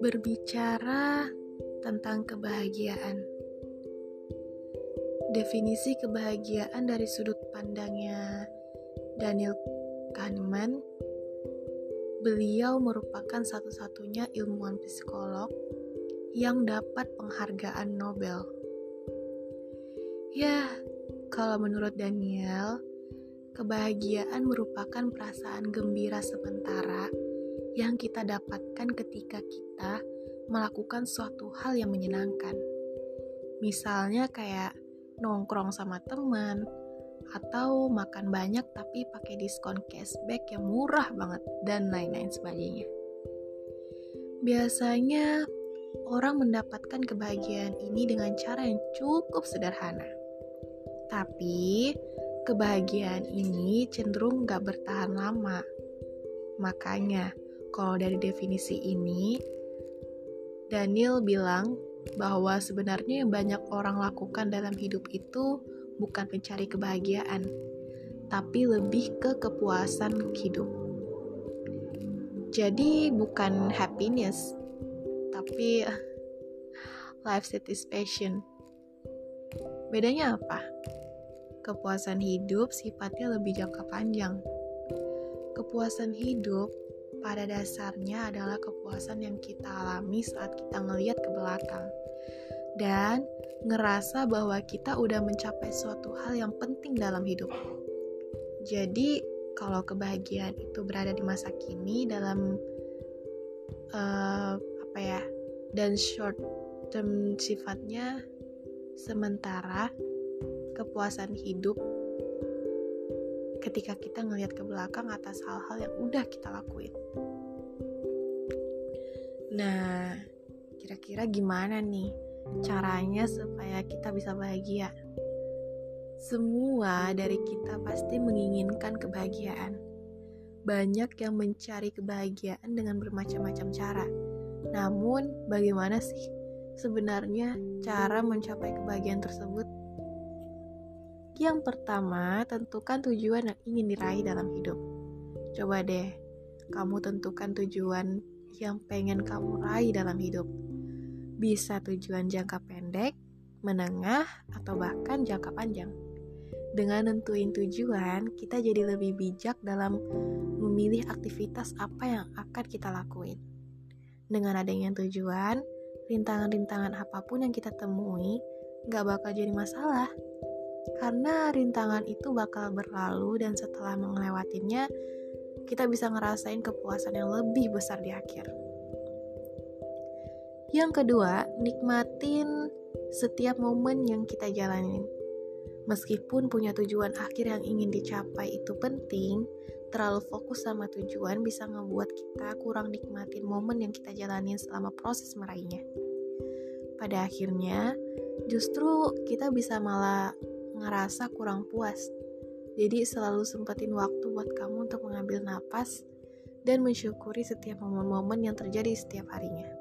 Berbicara tentang kebahagiaan, definisi kebahagiaan dari sudut pandangnya Daniel Kahneman, beliau merupakan satu-satunya ilmuwan psikolog yang dapat penghargaan Nobel. Ya, kalau menurut Daniel, kebahagiaan merupakan perasaan gembira sementara yang kita dapatkan ketika kita melakukan suatu hal yang menyenangkan. Misalnya kayak nongkrong sama teman, atau makan banyak tapi pakai diskon cashback yang murah banget, dan lain-lain sebagainya. Biasanya orang mendapatkan kebahagiaan ini dengan cara yang cukup sederhana. Tapi kebahagiaan ini cenderung gak bertahan lama. Makanya, kalau dari definisi ini, Daniel bilang bahwa sebenarnya yang banyak orang lakukan dalam hidup itu bukan mencari kebahagiaan, tapi lebih ke kepuasan hidup. Jadi bukan happiness, tapi life satisfaction. Bedanya apa? Kepuasan hidup sifatnya lebih jangka panjang. Kepuasan hidup pada dasarnya adalah kepuasan yang kita alami saat kita ngeliat ke belakang dan ngerasa bahwa kita udah mencapai suatu hal yang penting dalam hidup. Jadi, kalau kebahagiaan itu berada di masa kini dalam uh, apa ya, dan short term sifatnya sementara kepuasan hidup ketika kita ngelihat ke belakang atas hal-hal yang udah kita lakuin. Nah, kira-kira gimana nih caranya supaya kita bisa bahagia? Semua dari kita pasti menginginkan kebahagiaan. Banyak yang mencari kebahagiaan dengan bermacam-macam cara. Namun, bagaimana sih sebenarnya cara mencapai kebahagiaan tersebut? Yang pertama, tentukan tujuan yang ingin diraih dalam hidup. Coba deh, kamu tentukan tujuan yang pengen kamu raih dalam hidup. Bisa tujuan jangka pendek, menengah, atau bahkan jangka panjang. Dengan nentuin tujuan, kita jadi lebih bijak dalam memilih aktivitas apa yang akan kita lakuin. Dengan adanya tujuan, rintangan-rintangan apa pun yang kita temui gak bakal jadi masalah karena rintangan itu bakal berlalu dan setelah melewatinya kita bisa ngerasain kepuasan yang lebih besar di akhir. Yang kedua, nikmatin setiap momen yang kita jalanin. Meskipun punya tujuan akhir yang ingin dicapai itu penting, terlalu fokus sama tujuan bisa ngebuat kita kurang nikmatin momen yang kita jalanin selama proses meraihnya. Pada akhirnya, justru kita bisa malah ngerasa kurang puas. Jadi selalu sempetin waktu buat kamu untuk mengambil napas dan mensyukuri setiap momen-momen yang terjadi setiap harinya.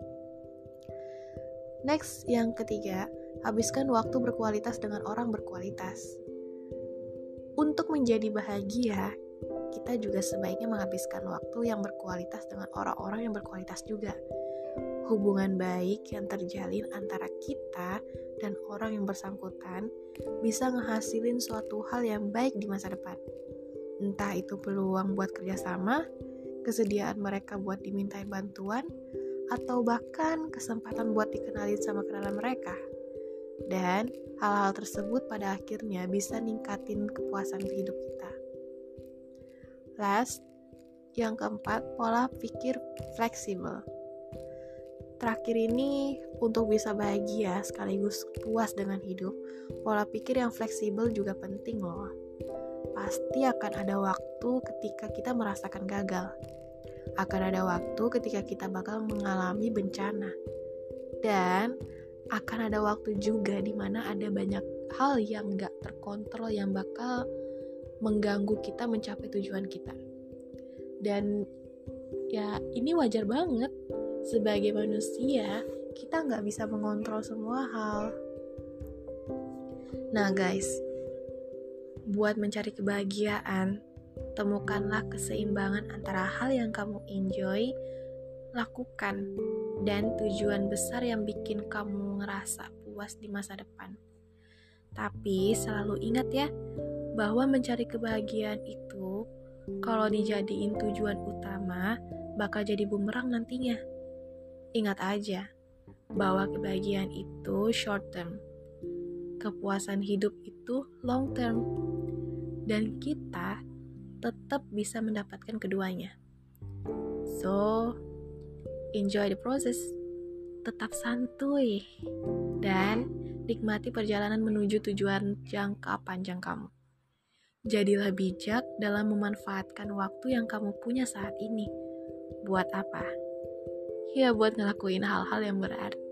Next, yang ketiga, habiskan waktu berkualitas dengan orang berkualitas. Untuk menjadi bahagia, kita juga sebaiknya menghabiskan waktu yang berkualitas dengan orang-orang yang berkualitas juga hubungan baik yang terjalin antara kita dan orang yang bersangkutan bisa ngehasilin suatu hal yang baik di masa depan. Entah itu peluang buat kerjasama, kesediaan mereka buat dimintai bantuan, atau bahkan kesempatan buat dikenalin sama kenalan mereka. Dan hal-hal tersebut pada akhirnya bisa ningkatin kepuasan hidup kita. Last, yang keempat, pola pikir fleksibel Terakhir ini, untuk bisa bahagia sekaligus puas dengan hidup, pola pikir yang fleksibel juga penting loh. Pasti akan ada waktu ketika kita merasakan gagal. Akan ada waktu ketika kita bakal mengalami bencana. Dan akan ada waktu juga di mana ada banyak hal yang gak terkontrol yang bakal mengganggu kita mencapai tujuan kita. Dan ya ini wajar banget sebagai manusia, kita nggak bisa mengontrol semua hal. Nah guys, buat mencari kebahagiaan, Temukanlah keseimbangan antara hal yang kamu enjoy, lakukan, dan tujuan besar yang bikin kamu ngerasa puas di masa depan. Tapi selalu ingat ya, bahwa mencari kebahagiaan itu kalau dijadiin tujuan utama bakal jadi bumerang nantinya. Ingat aja bahwa kebahagiaan itu short term. Kepuasan hidup itu long term. Dan kita tetap bisa mendapatkan keduanya. So, enjoy the process. Tetap santuy dan nikmati perjalanan menuju tujuan jangka panjang kamu. Jadilah bijak dalam memanfaatkan waktu yang kamu punya saat ini. Buat apa? Ya buat ngelakuin hal-hal yang berarti.